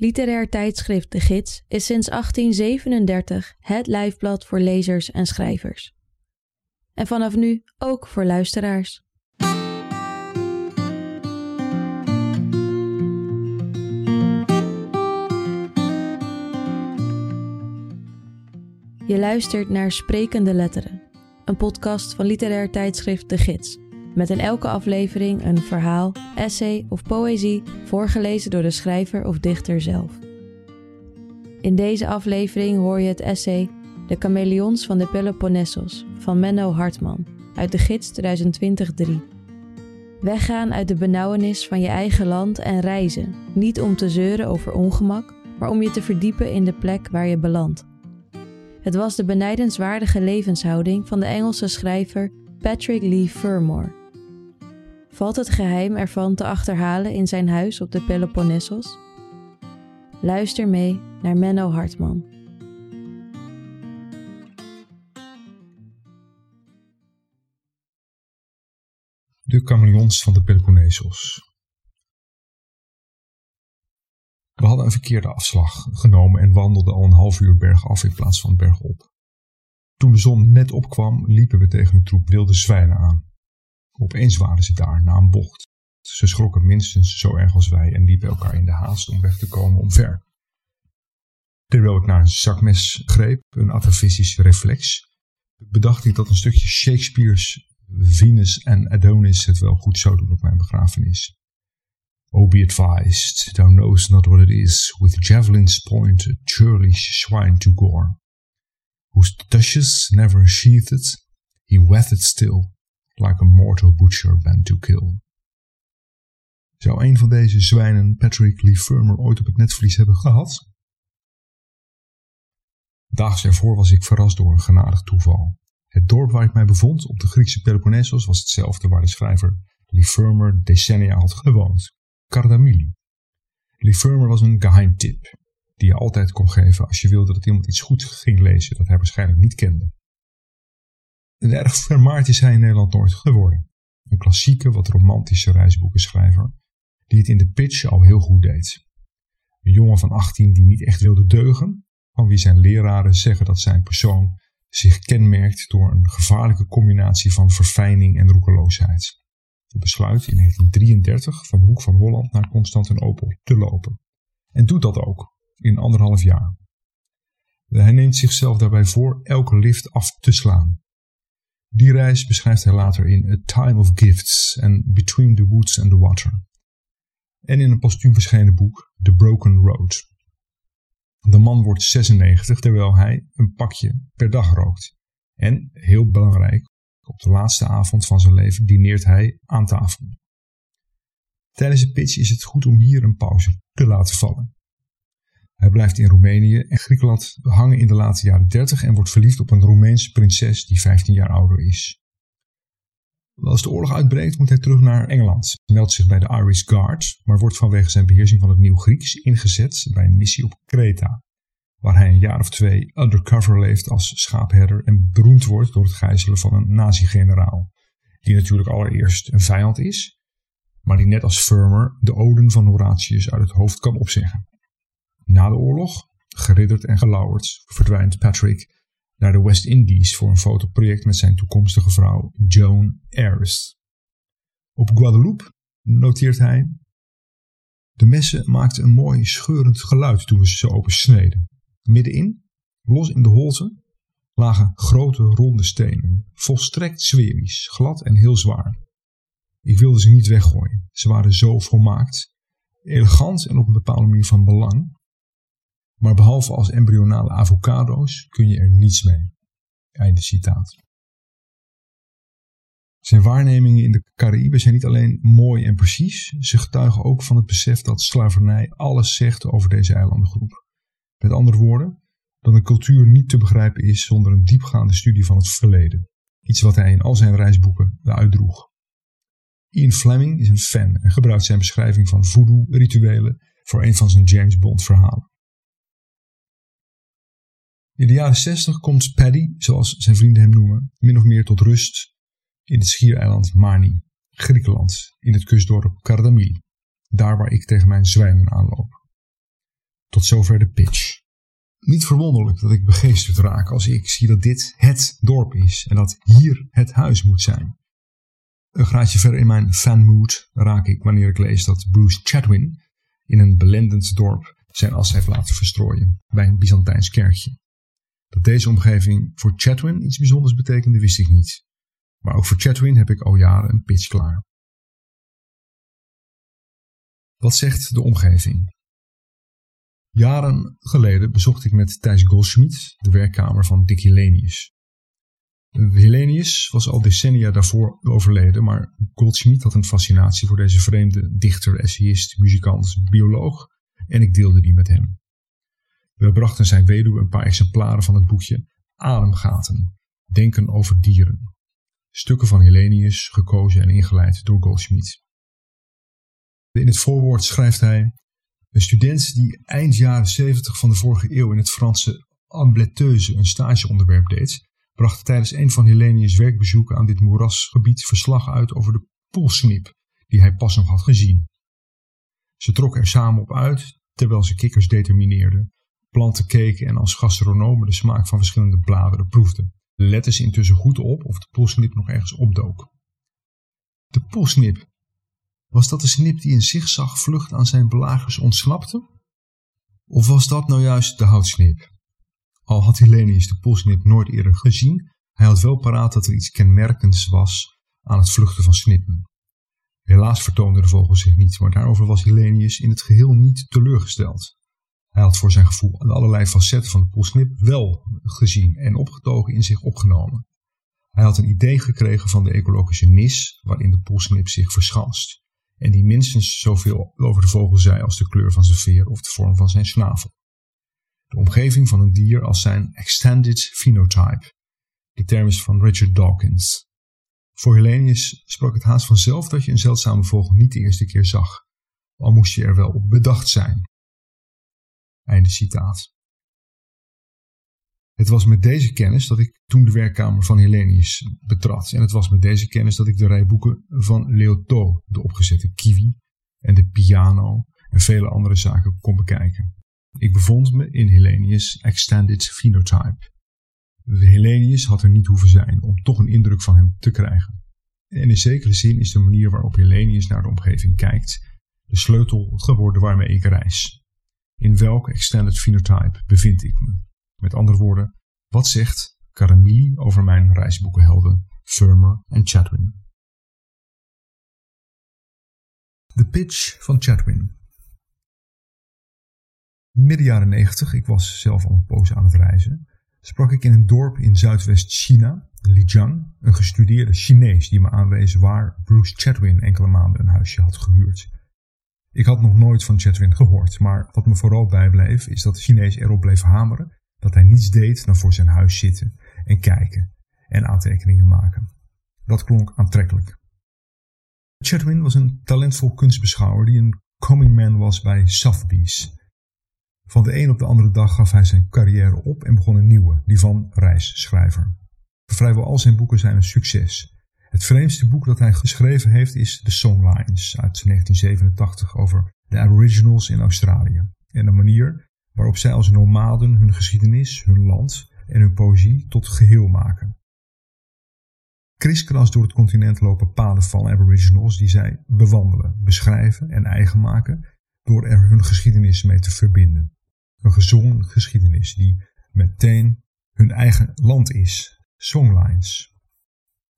Literair tijdschrift De Gids is sinds 1837 het lijfblad voor lezers en schrijvers. En vanaf nu ook voor luisteraars. Je luistert naar Sprekende Letteren, een podcast van literair tijdschrift De Gids. Met in elke aflevering een verhaal, essay of poëzie voorgelezen door de schrijver of dichter zelf. In deze aflevering hoor je het essay De Chameleons van de Peloponnesos van Menno Hartman uit de gids 2020-3. Weggaan uit de benauwenis van je eigen land en reizen, niet om te zeuren over ongemak, maar om je te verdiepen in de plek waar je belandt. Het was de benijdenswaardige levenshouding van de Engelse schrijver Patrick Lee Fermor. Valt het geheim ervan te achterhalen in zijn huis op de Peloponnesos? Luister mee naar Menno Hartman. De chameleons van de Peloponnesos. We hadden een verkeerde afslag genomen en wandelden al een half uur bergaf in plaats van bergop. Toen de zon net opkwam, liepen we tegen een troep wilde zwijnen aan. Opeens waren ze daar, na een bocht. Ze schrokken minstens zo erg als wij en liepen elkaar in de haast om weg te komen omver. Terwijl ik naar een zakmes greep, een atavistische reflex, bedacht ik dat een stukje Shakespeare's Venus en Adonis het wel goed zou doen op mijn begrafenis. Oh, be advised, thou knowest not what it is, with javelin's point a churlish swine to gore. Whose tushes never sheathed, he wethed still, like a mortal butcher bent to kill. Zou een van deze zwijnen Patrick Lee Firmer ooit op het netvlies hebben gehad? Daags ervoor was ik verrast door een genadig toeval. Het dorp waar ik mij bevond, op de Griekse Peloponnesos, was hetzelfde waar de schrijver Lee Firmer decennia had gewoond. Kardamili. Lee Firmer was een geheimtip, die je altijd kon geven als je wilde dat iemand iets goed ging lezen dat hij waarschijnlijk niet kende. Een erg vermaard is hij in Nederland nooit geworden. Een klassieke, wat romantische reisboekenschrijver, die het in de pitch al heel goed deed. Een jongen van 18 die niet echt wilde deugen, van wie zijn leraren zeggen dat zijn persoon zich kenmerkt door een gevaarlijke combinatie van verfijning en roekeloosheid. Hij besluit in 1933 van Hoek van Holland naar Constantinopel te lopen. En doet dat ook, in anderhalf jaar. Hij neemt zichzelf daarbij voor elke lift af te slaan. Die reis beschrijft hij later in A Time of Gifts en Between the Woods and the Water. En in een postuum verschenen boek The Broken Road. De man wordt 96 terwijl hij een pakje per dag rookt. En, heel belangrijk, op de laatste avond van zijn leven dineert hij aan tafel. Tijdens de pitch is het goed om hier een pauze te laten vallen. Hij blijft in Roemenië en Griekenland hangen in de late jaren 30 en wordt verliefd op een Roemeense prinses die 15 jaar ouder is. Als de oorlog uitbreekt moet hij terug naar Engeland, meldt zich bij de Irish Guard, maar wordt vanwege zijn beheersing van het Nieuw Grieks ingezet bij een missie op Kreta, waar hij een jaar of twee undercover leeft als schaapherder en beroemd wordt door het gijzelen van een nazi-generaal, die natuurlijk allereerst een vijand is, maar die net als Firmer de oden van Horatius uit het hoofd kan opzeggen. Na de oorlog, geridderd en gelauwerd, verdwijnt Patrick naar de West Indies voor een fotoproject met zijn toekomstige vrouw Joan Ayres. Op Guadeloupe noteert hij: De messen maakten een mooi scheurend geluid toen we ze opensneden. Middenin, los in de holte, lagen grote ronde stenen, volstrekt sferisch, glad en heel zwaar. Ik wilde ze niet weggooien. Ze waren zo volmaakt, elegant en op een bepaalde manier van belang, maar behalve als embryonale avocado's kun je er niets mee. Einde citaat. Zijn waarnemingen in de Cariben zijn niet alleen mooi en precies, ze getuigen ook van het besef dat slavernij alles zegt over deze eilandengroep. Met andere woorden, dat een cultuur niet te begrijpen is zonder een diepgaande studie van het verleden. Iets wat hij in al zijn reisboeken uitdroeg. Ian Fleming is een fan en gebruikt zijn beschrijving van voodoo-rituelen voor een van zijn James Bond verhalen. In de jaren 60 komt Paddy, zoals zijn vrienden hem noemen, min of meer tot rust in het schiereiland Mani, Griekenland, in het kustdorp Kardamili, daar waar ik tegen mijn zwijnen aanloop. Tot zover de pitch. Niet verwonderlijk dat ik begeesterd raak als ik zie dat dit het dorp is en dat hier het huis moet zijn. Een graadje verder in mijn fanmood raak ik wanneer ik lees dat Bruce Chatwin in een belendend dorp zijn as heeft laten verstrooien bij een Byzantijns kerkje. Dat deze omgeving voor Chatwin iets bijzonders betekende wist ik niet. Maar ook voor Chatwin heb ik al jaren een pitch klaar. Wat zegt de omgeving? Jaren geleden bezocht ik met Thijs Goldschmidt de werkkamer van Dick Hellenius. Hellenius was al decennia daarvoor overleden, maar Goldschmidt had een fascinatie voor deze vreemde dichter, essayist, muzikant, bioloog en ik deelde die met hem. We brachten zijn weduwe een paar exemplaren van het boekje Ademgaten, Denken over dieren. Stukken van Hellenius, gekozen en ingeleid door Goldschmidt. In het voorwoord schrijft hij een student die eind jaren 70 van de vorige eeuw in het Franse Ambleteuse een stageonderwerp deed, bracht tijdens een van Hellenius' werkbezoeken aan dit moerasgebied verslag uit over de poolsnip die hij pas nog had gezien. Ze trokken er samen op uit terwijl ze kikkers determineerden, planten keken en als gastronomen de smaak van verschillende bladeren proefden. Letten ze intussen goed op of de poolsnip nog ergens opdook. De poolsnip was dat de snip die in zigzag vlucht aan zijn belagers ontsnapte? Of was dat nou juist de houtsnip? Al had Hellenius de polsnip nooit eerder gezien, hij had wel paraat dat er iets kenmerkends was aan het vluchten van snippen. Helaas vertoonde de vogel zich niet, maar daarover was Hellenius in het geheel niet teleurgesteld. Hij had voor zijn gevoel allerlei facetten van de polsnip wel gezien en opgetogen in zich opgenomen. Hij had een idee gekregen van de ecologische nis waarin de polsnip zich verschanst en die minstens zoveel over de vogel zei als de kleur van zijn veer of de vorm van zijn snavel. De omgeving van een dier als zijn extended phenotype. De term is van Richard Dawkins. Voor Hellenius sprak het haast vanzelf dat je een zeldzame vogel niet de eerste keer zag, al moest je er wel op bedacht zijn. Citaat. Het was met deze kennis dat ik toen de werkkamer van Hellenius betrad. En het was met deze kennis dat ik de rijboeken van Leoto, de opgezette kiwi en de piano en vele andere zaken kon bekijken. Ik bevond me in Hellenius' Extended Phenotype. De Hellenius had er niet hoeven zijn om toch een indruk van hem te krijgen. En in zekere zin is de manier waarop Hellenius naar de omgeving kijkt de sleutel geworden waarmee ik reis. In welk Extended Phenotype bevind ik me? Met andere woorden, wat zegt Caramilli over mijn reisboekenhelden Firmer en Chadwin? De pitch van Chadwin. Midden jaren 90, ik was zelf al een poos aan het reizen, sprak ik in een dorp in Zuidwest-China, Lijiang, een gestudeerde Chinees die me aanwees waar Bruce Chadwin enkele maanden een huisje had gehuurd. Ik had nog nooit van Chadwin gehoord, maar wat me vooral bijbleef is dat de Chinees erop bleef hameren dat hij niets deed dan voor zijn huis zitten en kijken en aantekeningen maken. Dat klonk aantrekkelijk. Chatwin was een talentvol kunstbeschouwer die een coming man was bij Sotheby's. Van de een op de andere dag gaf hij zijn carrière op en begon een nieuwe, die van reisschrijver. Vrijwel al zijn boeken zijn een succes. Het vreemdste boek dat hij geschreven heeft is The Songlines uit 1987 over de Aboriginals in Australië en de manier waarop zij als nomaden hun geschiedenis, hun land en hun poëzie tot geheel maken. Kriskras door het continent lopen paden van aboriginals die zij bewandelen, beschrijven en eigen maken door er hun geschiedenis mee te verbinden. Een gezongen geschiedenis die meteen hun eigen land is. Songlines.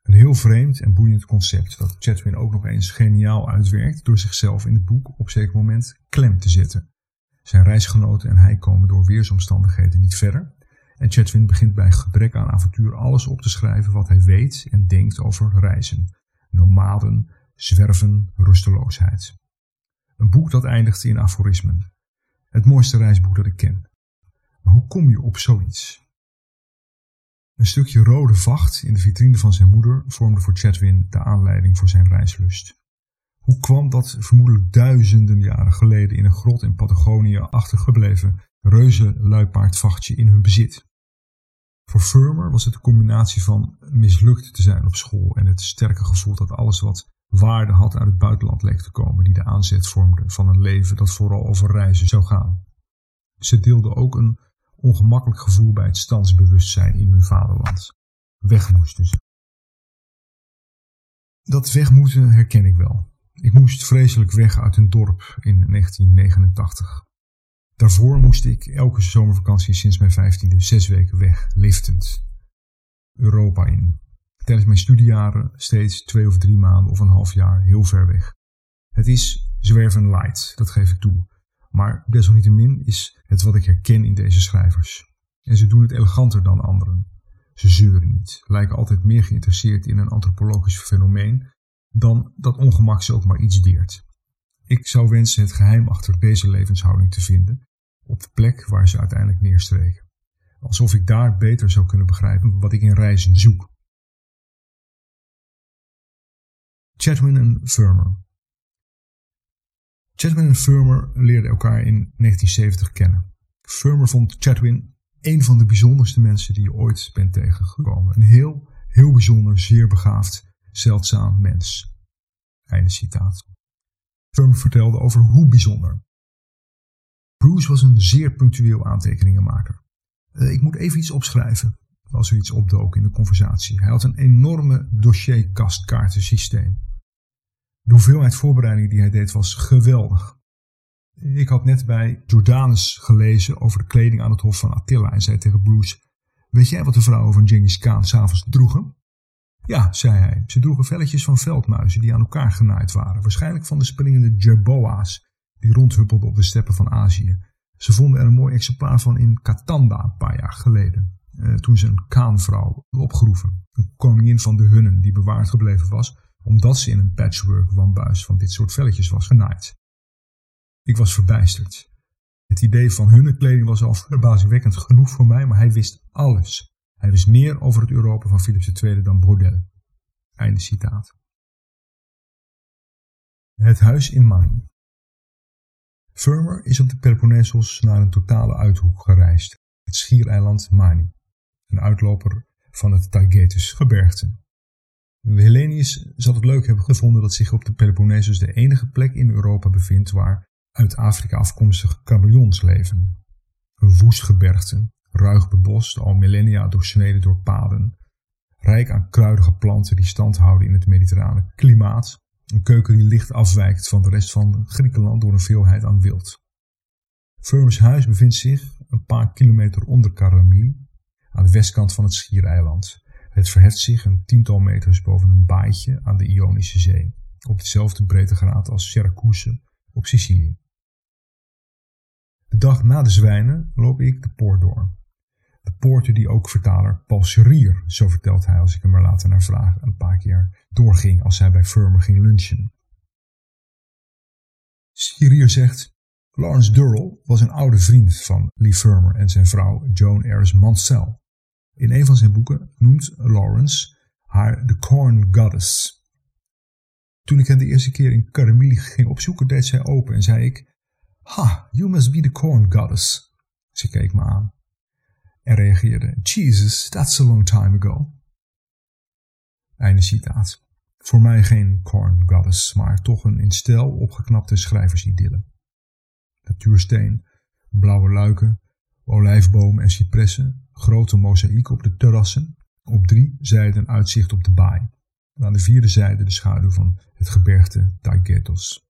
Een heel vreemd en boeiend concept dat Chatwin ook nog eens geniaal uitwerkt door zichzelf in het boek op zeker moment klem te zetten. Zijn reisgenoten en hij komen door weersomstandigheden niet verder. En Chatwin begint bij gebrek aan avontuur alles op te schrijven wat hij weet en denkt over reizen. Nomaden, zwerven, rusteloosheid. Een boek dat eindigt in aforismen. Het mooiste reisboek dat ik ken. Maar hoe kom je op zoiets? Een stukje rode vacht in de vitrine van zijn moeder vormde voor Chatwin de aanleiding voor zijn reislust. Hoe kwam dat vermoedelijk duizenden jaren geleden in een grot in Patagonië achtergebleven reuze luipaardvachtje in hun bezit? Voor Firmer was het de combinatie van mislukt te zijn op school en het sterke gevoel dat alles wat waarde had uit het buitenland leek te komen, die de aanzet vormde van een leven dat vooral over reizen zou gaan. Ze deelden ook een ongemakkelijk gevoel bij het standsbewustzijn in hun vaderland. Weg moesten ze. Dat weg moeten herken ik wel. Ik moest vreselijk weg uit een dorp in 1989. Daarvoor moest ik elke zomervakantie sinds mijn vijftiende zes weken weg, liftend. Europa in. Tijdens mijn studiejaren steeds twee of drie maanden of een half jaar heel ver weg. Het is zwerven light, dat geef ik toe. Maar desalniettemin is het wat ik herken in deze schrijvers. En ze doen het eleganter dan anderen. Ze zeuren niet, lijken altijd meer geïnteresseerd in een antropologisch fenomeen dan dat ongemak ze ook maar iets deert. Ik zou wensen het geheim achter deze levenshouding te vinden, op de plek waar ze uiteindelijk neerstreken. Alsof ik daar beter zou kunnen begrijpen wat ik in reizen zoek. Chatwin en Firmer. Chatwin en Firmer leerden elkaar in 1970 kennen. Firmer vond Chatwin een van de bijzonderste mensen die je ooit bent tegengekomen. Een heel, heel bijzonder, zeer begaafd, zeldzaam mens. Einde citaat. Firmer vertelde over hoe bijzonder. Bruce was een zeer punctueel aantekeningenmaker. Uh, ik moet even iets opschrijven, als er iets opdook in de conversatie. Hij had een enorme dossierkastkaartensysteem. De hoeveelheid voorbereiding die hij deed was geweldig. Ik had net bij Jordanus gelezen over de kleding aan het hof van Attila en zei tegen Bruce: Weet jij wat de vrouwen van Genghis Khan s'avonds droegen? Ja, zei hij, ze droegen velletjes van veldmuizen die aan elkaar genaaid waren, waarschijnlijk van de springende jerboa's die rondhuppelden op de steppen van Azië. Ze vonden er een mooi exemplaar van in Katanda een paar jaar geleden, eh, toen ze een Kaanvrouw opgeroepen, een koningin van de Hunnen die bewaard gebleven was, omdat ze in een patchwork wambuis van dit soort velletjes was genaaid. Ik was verbijsterd. Het idee van hun kleding was al verbazingwekkend genoeg voor mij, maar hij wist alles. Hij wist meer over het Europa van Philips II dan Brodel. Einde citaat. Het huis in Main. Firmer is op de Peloponnesos naar een totale uithoek gereisd, het schiereiland Mani, een uitloper van het Taygetus gebergte. Hellenius zal het leuk hebben gevonden dat zich op de Peloponnesos de enige plek in Europa bevindt waar uit Afrika afkomstige kameleons leven. Een woest gebergte, ruig bebost, al millennia doorsneden door paden, rijk aan kruidige planten die stand houden in het mediterrane klimaat, een keuken die licht afwijkt van de rest van Griekenland door een veelheid aan wild. Firmus huis bevindt zich een paar kilometer onder Caramil, aan de westkant van het schiereiland. Het verheft zich een tiental meters boven een baaitje aan de Ionische Zee, op dezelfde breedtegraad als Syracuse op Sicilië. De dag na de zwijnen loop ik de poort door. De poorten die ook vertaler Paul Serier, zo vertelt hij als ik hem er later naar vraag, een paar keer doorging als hij bij Firmer ging lunchen. Serier zegt, Lawrence Durrell was een oude vriend van Lee Firmer en zijn vrouw Joan Ayres Mansell. In een van zijn boeken noemt Lawrence haar de Corn Goddess. Toen ik hen de eerste keer in Caramili ging opzoeken, deed zij open en zei ik: Ha, you must be the Corn Goddess. Ze keek me aan en reageerde: Jesus, that's a long time ago. Einde citaat. Voor mij geen Corn Goddess, maar toch een in stijl opgeknapte schrijversidylle. Natuursteen, blauwe luiken, olijfbomen en cipressen, grote mozaïek op de terrassen, op drie zijden uitzicht op de baai. Aan de vierde zijde de schaduw van het gebergte Taygetos.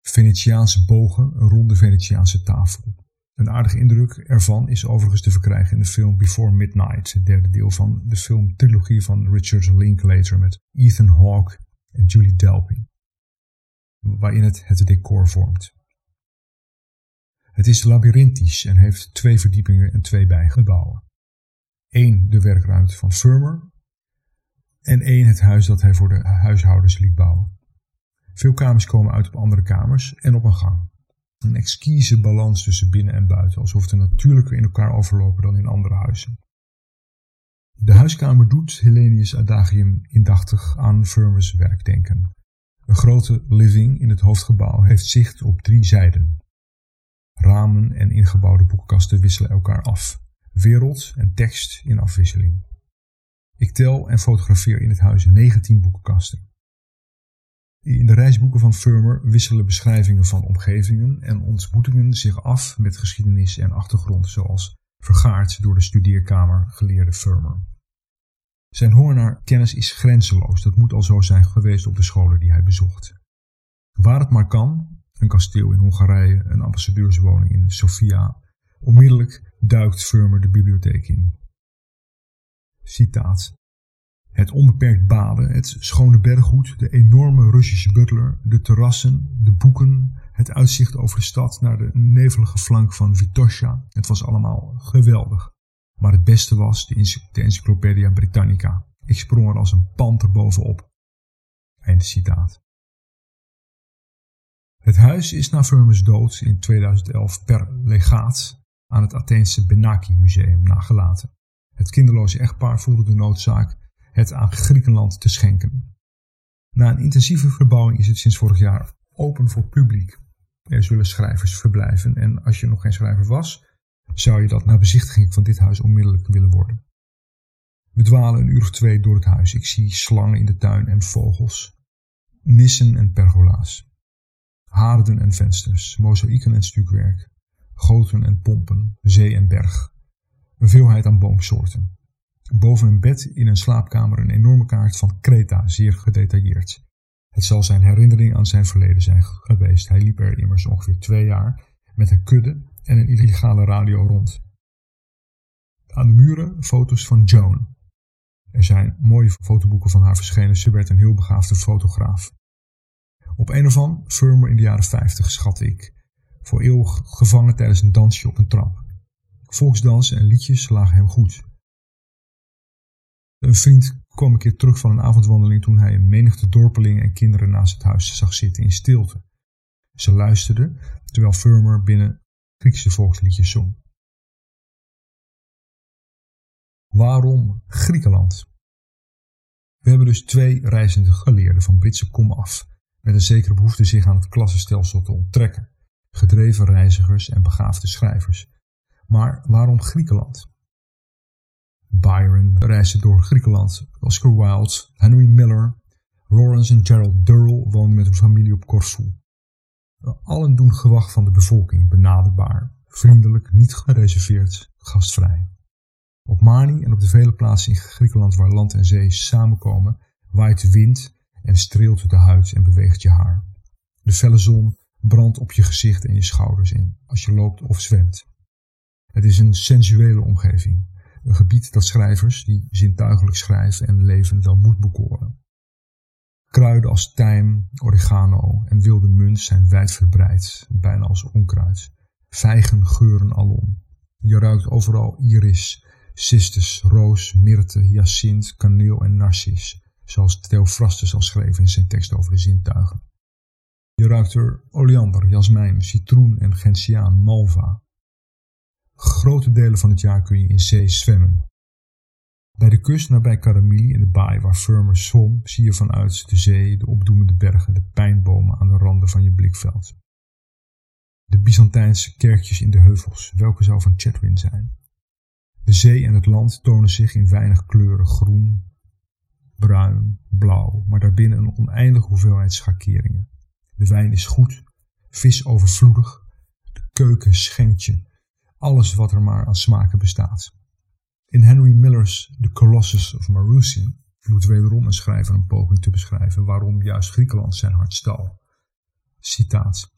Venetiaanse bogen, een ronde Venetiaanse tafel. Een aardige indruk ervan is overigens te verkrijgen in de film Before Midnight, het derde deel van de filmtrilogie van Richard Linklater met Ethan Hawke en Julie Delpy, waarin het het decor vormt. Het is labyrinthisch en heeft twee verdiepingen en twee bijgebouwen. Eén de werkruimte van Firmer en één het huis dat hij voor de huishoudens liet bouwen. Veel kamers komen uit op andere kamers en op een gang. Een exquise balans tussen binnen en buiten, alsof de natuurlijker in elkaar overlopen dan in andere huizen. De huiskamer doet Hellenius Adagium indachtig aan Firmer's werk denken. Een grote living in het hoofdgebouw heeft zicht op drie zijden. Ramen en ingebouwde boekenkasten wisselen elkaar af. Wereld en tekst in afwisseling. Ik tel en fotografeer in het huis 19 boekenkasten. In de reisboeken van Firmer wisselen beschrijvingen van omgevingen en ontmoetingen zich af met geschiedenis en achtergrond, zoals vergaard door de studeerkamer geleerde Firmer. Zijn honger naar kennis is grenzeloos, dat moet al zo zijn geweest op de scholen die hij bezocht. Waar het maar kan, een kasteel in Hongarije, een ambassadeurswoning in Sofia, onmiddellijk duikt Firmer de bibliotheek in. Citaat. Het onbeperkt baden, het schone berggoed, de enorme Russische butler, de terrassen, de boeken, het uitzicht over de stad naar de nevelige flank van Vitosha. Het was allemaal geweldig. Maar het beste was de, de Encyclopedia Britannica. Ik sprong er als een panter bovenop. Einde citaat. Het huis is na Vermes dood in 2011 per legaat aan het Atheense Benaki Museum nagelaten. Het kinderloze echtpaar voelde de noodzaak het aan Griekenland te schenken. Na een intensieve verbouwing is het sinds vorig jaar open voor publiek. Er zullen schrijvers verblijven en als je nog geen schrijver was, zou je dat na bezichtiging van dit huis onmiddellijk willen worden. We dwalen een uur of twee door het huis. Ik zie slangen in de tuin en vogels, nissen en pergola's, haarden en vensters, mozaïeken en stukwerk, goten en pompen, zee en berg, een veelheid aan boomsoorten. Boven een bed in een slaapkamer een enorme kaart van Kreta, zeer gedetailleerd. Het zal zijn herinnering aan zijn verleden zijn geweest. Hij liep er immers ongeveer twee jaar met een kudde en een illegale radio rond. Aan de muren foto's van Joan. Er zijn mooie fotoboeken van haar verschenen. Ze werd een heel begaafde fotograaf. Op een of andere firmer in de jaren 50 schat ik. Voor eeuwig gevangen tijdens een dansje op een trap. Volksdansen en liedjes lagen hem goed. Een vriend kwam een keer terug van een avondwandeling toen hij een menigte dorpelingen en kinderen naast het huis zag zitten in stilte. Ze luisterden terwijl Firmer binnen Griekse volksliedjes zong. Waarom Griekenland? We hebben dus twee reizende geleerden van Britse kom af, met een zekere behoefte zich aan het klassenstelsel te onttrekken, gedreven reizigers en begaafde schrijvers. Maar waarom Griekenland? Byron reisde door Griekenland, Oscar Wilde, Henry Miller, Lawrence en Gerald Durrell woonden met hun familie op Corfu. Allen doen gewacht van de bevolking, benaderbaar, vriendelijk, niet gereserveerd, gastvrij. Op Mani en op de vele plaatsen in Griekenland waar land en zee samenkomen, waait de wind en streelt de huid en beweegt je haar. De felle zon brandt op je gezicht en je schouders in, als je loopt of zwemt. Het is een sensuele omgeving, een gebied dat schrijvers die zintuigelijk schrijven en leven wel moet bekoren. Kruiden als tijm, oregano en wilde munt zijn wijdverbreid, bijna als onkruid. Vijgen geuren alom. Je ruikt overal iris, cistus, roos, myrte, hyacint, kaneel en narcis, zoals Theophrastus al schreef in zijn tekst over de zintuigen. Je ruikt er oleander, jasmijn, citroen en gentiaan, malva. Grote delen van het jaar kun je in zee zwemmen. Bij de kust nabij Karamili in de baai waar Firmer zwom, zie je vanuit de zee de opdoemende bergen, de pijnbomen aan de randen van je blikveld. De Byzantijnse kerkjes in de heuvels, welke zou van Chetwin zijn. De zee en het land tonen zich in weinig kleuren groen, bruin, blauw, maar daarbinnen een oneindige hoeveelheid schakeringen. De wijn is goed, vis overvloedig, de keuken schenkt je alles wat er maar aan smaken bestaat. In Henry Miller's The Colossus of Marusi moet wederom een schrijver een poging te beschrijven waarom juist Griekenland zijn hart stal. Citaat.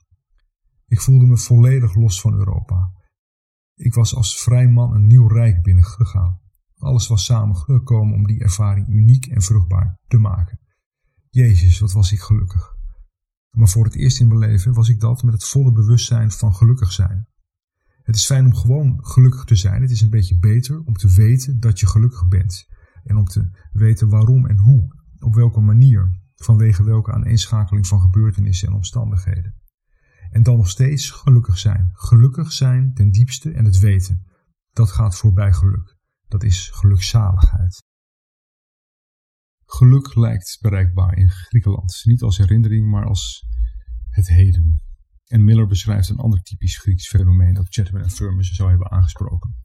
Ik voelde me volledig los van Europa. Ik was als vrij man een nieuw rijk binnengegaan. Alles was samengekomen om die ervaring uniek en vruchtbaar te maken. Jezus, wat was ik gelukkig. Maar voor het eerst in mijn leven was ik dat met het volle bewustzijn van gelukkig zijn. Het is fijn om gewoon gelukkig te zijn. Het is een beetje beter om te weten dat je gelukkig bent. En om te weten waarom en hoe, op welke manier, vanwege welke aaneenschakeling van gebeurtenissen en omstandigheden. En dan nog steeds gelukkig zijn. Gelukkig zijn ten diepste en het weten. Dat gaat voorbij geluk. Dat is gelukzaligheid. Geluk lijkt bereikbaar in Griekenland. Niet als herinnering, maar als het heden. En Miller beschrijft een ander typisch Grieks fenomeen dat Chatwin en Firmus zou hebben aangesproken.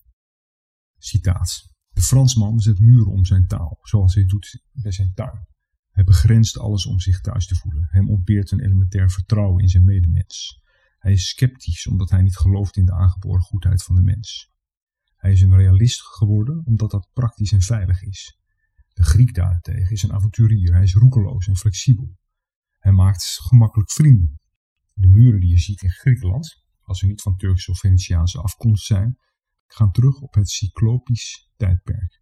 Citaat. De Fransman zet muren om zijn taal, zoals hij doet bij zijn tuin. Hij begrenst alles om zich thuis te voelen. Hem ontbeert een elementair vertrouwen in zijn medemens. Hij is sceptisch omdat hij niet gelooft in de aangeboren goedheid van de mens. Hij is een realist geworden omdat dat praktisch en veilig is. De Griek daarentegen is een avonturier. Hij is roekeloos en flexibel. Hij maakt gemakkelijk vrienden. De muren die je ziet in Griekenland, als ze niet van Turkse of Venetiaanse afkomst zijn, gaan terug op het cyclopisch tijdperk.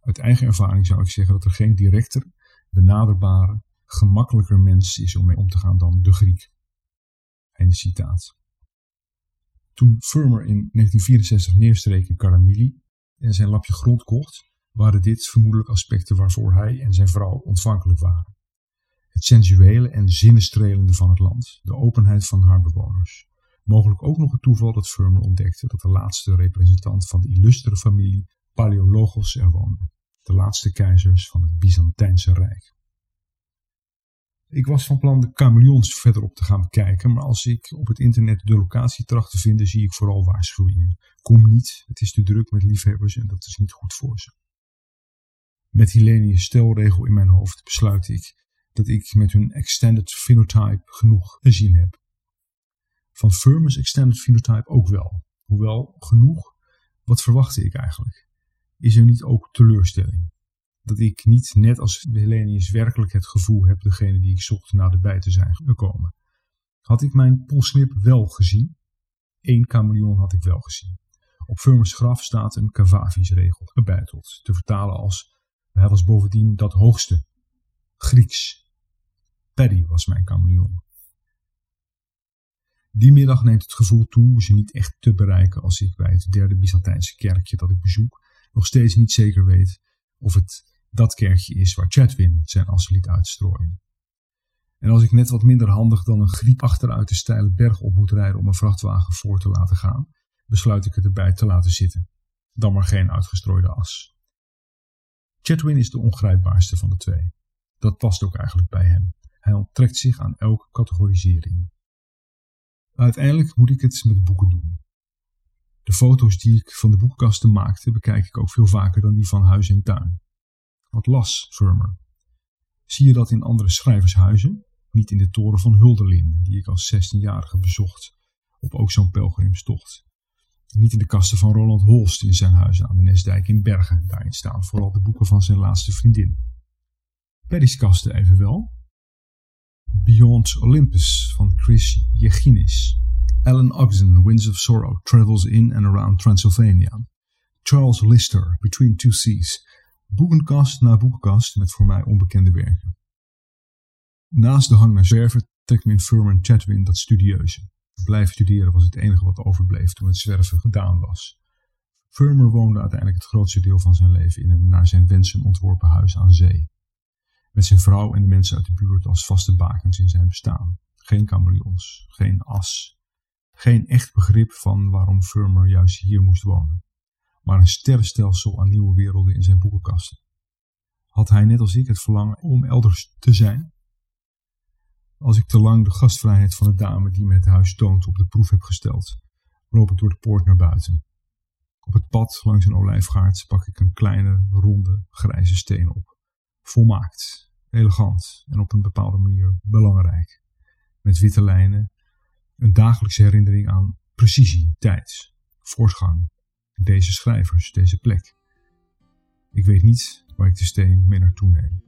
Uit eigen ervaring zou ik zeggen dat er geen directer, benaderbare, gemakkelijker mens is om mee om te gaan dan de Griek. Einde citaat. Toen Firmer in 1964 neerstreek in Karamili en zijn lapje grond kocht, waren dit vermoedelijk aspecten waarvoor hij en zijn vrouw ontvankelijk waren. Het sensuele en zinnenstrelende van het land, de openheid van haar bewoners. Mogelijk ook nog het toeval dat Firmer ontdekte dat de laatste representant van de illustere familie Paleologos er woonde, de laatste keizers van het Byzantijnse Rijk. Ik was van plan de chameleons verderop te gaan bekijken, maar als ik op het internet de locatie tracht te vinden, zie ik vooral waarschuwingen. Kom niet, het is te druk met liefhebbers en dat is niet goed voor ze. Met Hillenius stelregel in mijn hoofd besluit ik dat ik met hun extended phenotype genoeg gezien heb. Van Firmus extended phenotype ook wel. Hoewel genoeg, wat verwachtte ik eigenlijk? Is er niet ook teleurstelling? Dat ik niet net als Hellenius werkelijk het gevoel heb degene die ik zocht naderbij te zijn gekomen. Had ik mijn polsnip wel gezien? Eén chameleon had ik wel gezien. Op Firmus graf staat een Cavavis-regel gebeiteld, te vertalen als hij was bovendien dat hoogste, Grieks. Paddy was mijn chameleon. Die middag neemt het gevoel toe ze niet echt te bereiken als ik bij het derde Byzantijnse kerkje dat ik bezoek nog steeds niet zeker weet of het dat kerkje is waar Chatwin zijn as liet uitstrooien. En als ik net wat minder handig dan een griep achteruit de steile berg op moet rijden om een vrachtwagen voor te laten gaan, besluit ik het erbij te laten zitten. Dan maar geen uitgestrooide as. Chatwin is de ongrijpbaarste van de twee. Dat past ook eigenlijk bij hem. Hij onttrekt zich aan elke categorisering. Uiteindelijk moet ik het met boeken doen. De foto's die ik van de boekkasten maakte bekijk ik ook veel vaker dan die van huis en tuin. Wat las Firmer? Zie je dat in andere schrijvershuizen? Niet in de toren van Hulderlin, die ik als 16-jarige bezocht, op ook zo'n pelgrimstocht. Niet in de kasten van Roland Holst in zijn huis aan de Nesdijk in Bergen. Daarin staan vooral de boeken van zijn laatste vriendin. Paddy's kasten evenwel. Beyond Olympus van Chris Yeginis. Alan Ogden, Winds of Sorrow, Travels in and Around Transylvania. Charles Lister, Between Two Seas. Boekenkast na boekenkast met voor mij onbekende werken. Naast de hang naar zwerven trekt me in Furman Chatwin dat studieuze. Blijven studeren was het enige wat overbleef toen het zwerven gedaan was. Firmer woonde uiteindelijk het grootste deel van zijn leven in een naar zijn wensen ontworpen huis aan zee. Met zijn vrouw en de mensen uit de buurt als vaste bakens in zijn bestaan. Geen chameleons, geen as. Geen echt begrip van waarom Firmer juist hier moest wonen. Maar een sterrenstelsel aan nieuwe werelden in zijn boekenkasten. Had hij net als ik het verlangen om elders te zijn? Als ik te lang de gastvrijheid van de dame die me het huis toont op de proef heb gesteld, loop ik door de poort naar buiten. Op het pad langs een olijfgaard pak ik een kleine, ronde, grijze steen op. Volmaakt, elegant en op een bepaalde manier belangrijk. Met witte lijnen, een dagelijkse herinnering aan precisie, tijd, voortgang, deze schrijvers, deze plek. Ik weet niet waar ik de steen mee naartoe neem.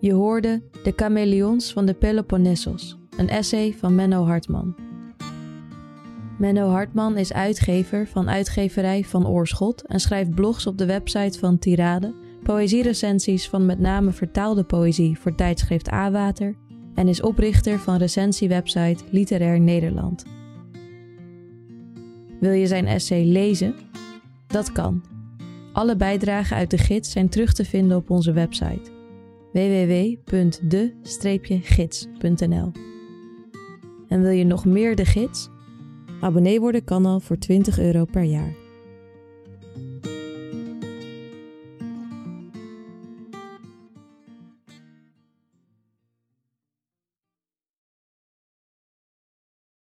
Je hoorde De Chameleons van de Peloponnesos, een essay van Menno Hartman. Menno Hartman is uitgever van uitgeverij Van Oorschot en schrijft blogs op de website van Tirade, poëzierecensies van met name vertaalde poëzie voor tijdschrift A-Water en is oprichter van recensiewebsite Literair Nederland. Wil je zijn essay lezen? Dat kan. Alle bijdragen uit de gids zijn terug te vinden op onze website www.de-gids.nl. En wil je nog meer de gids? Abonnee worden kan al voor 20 euro per jaar.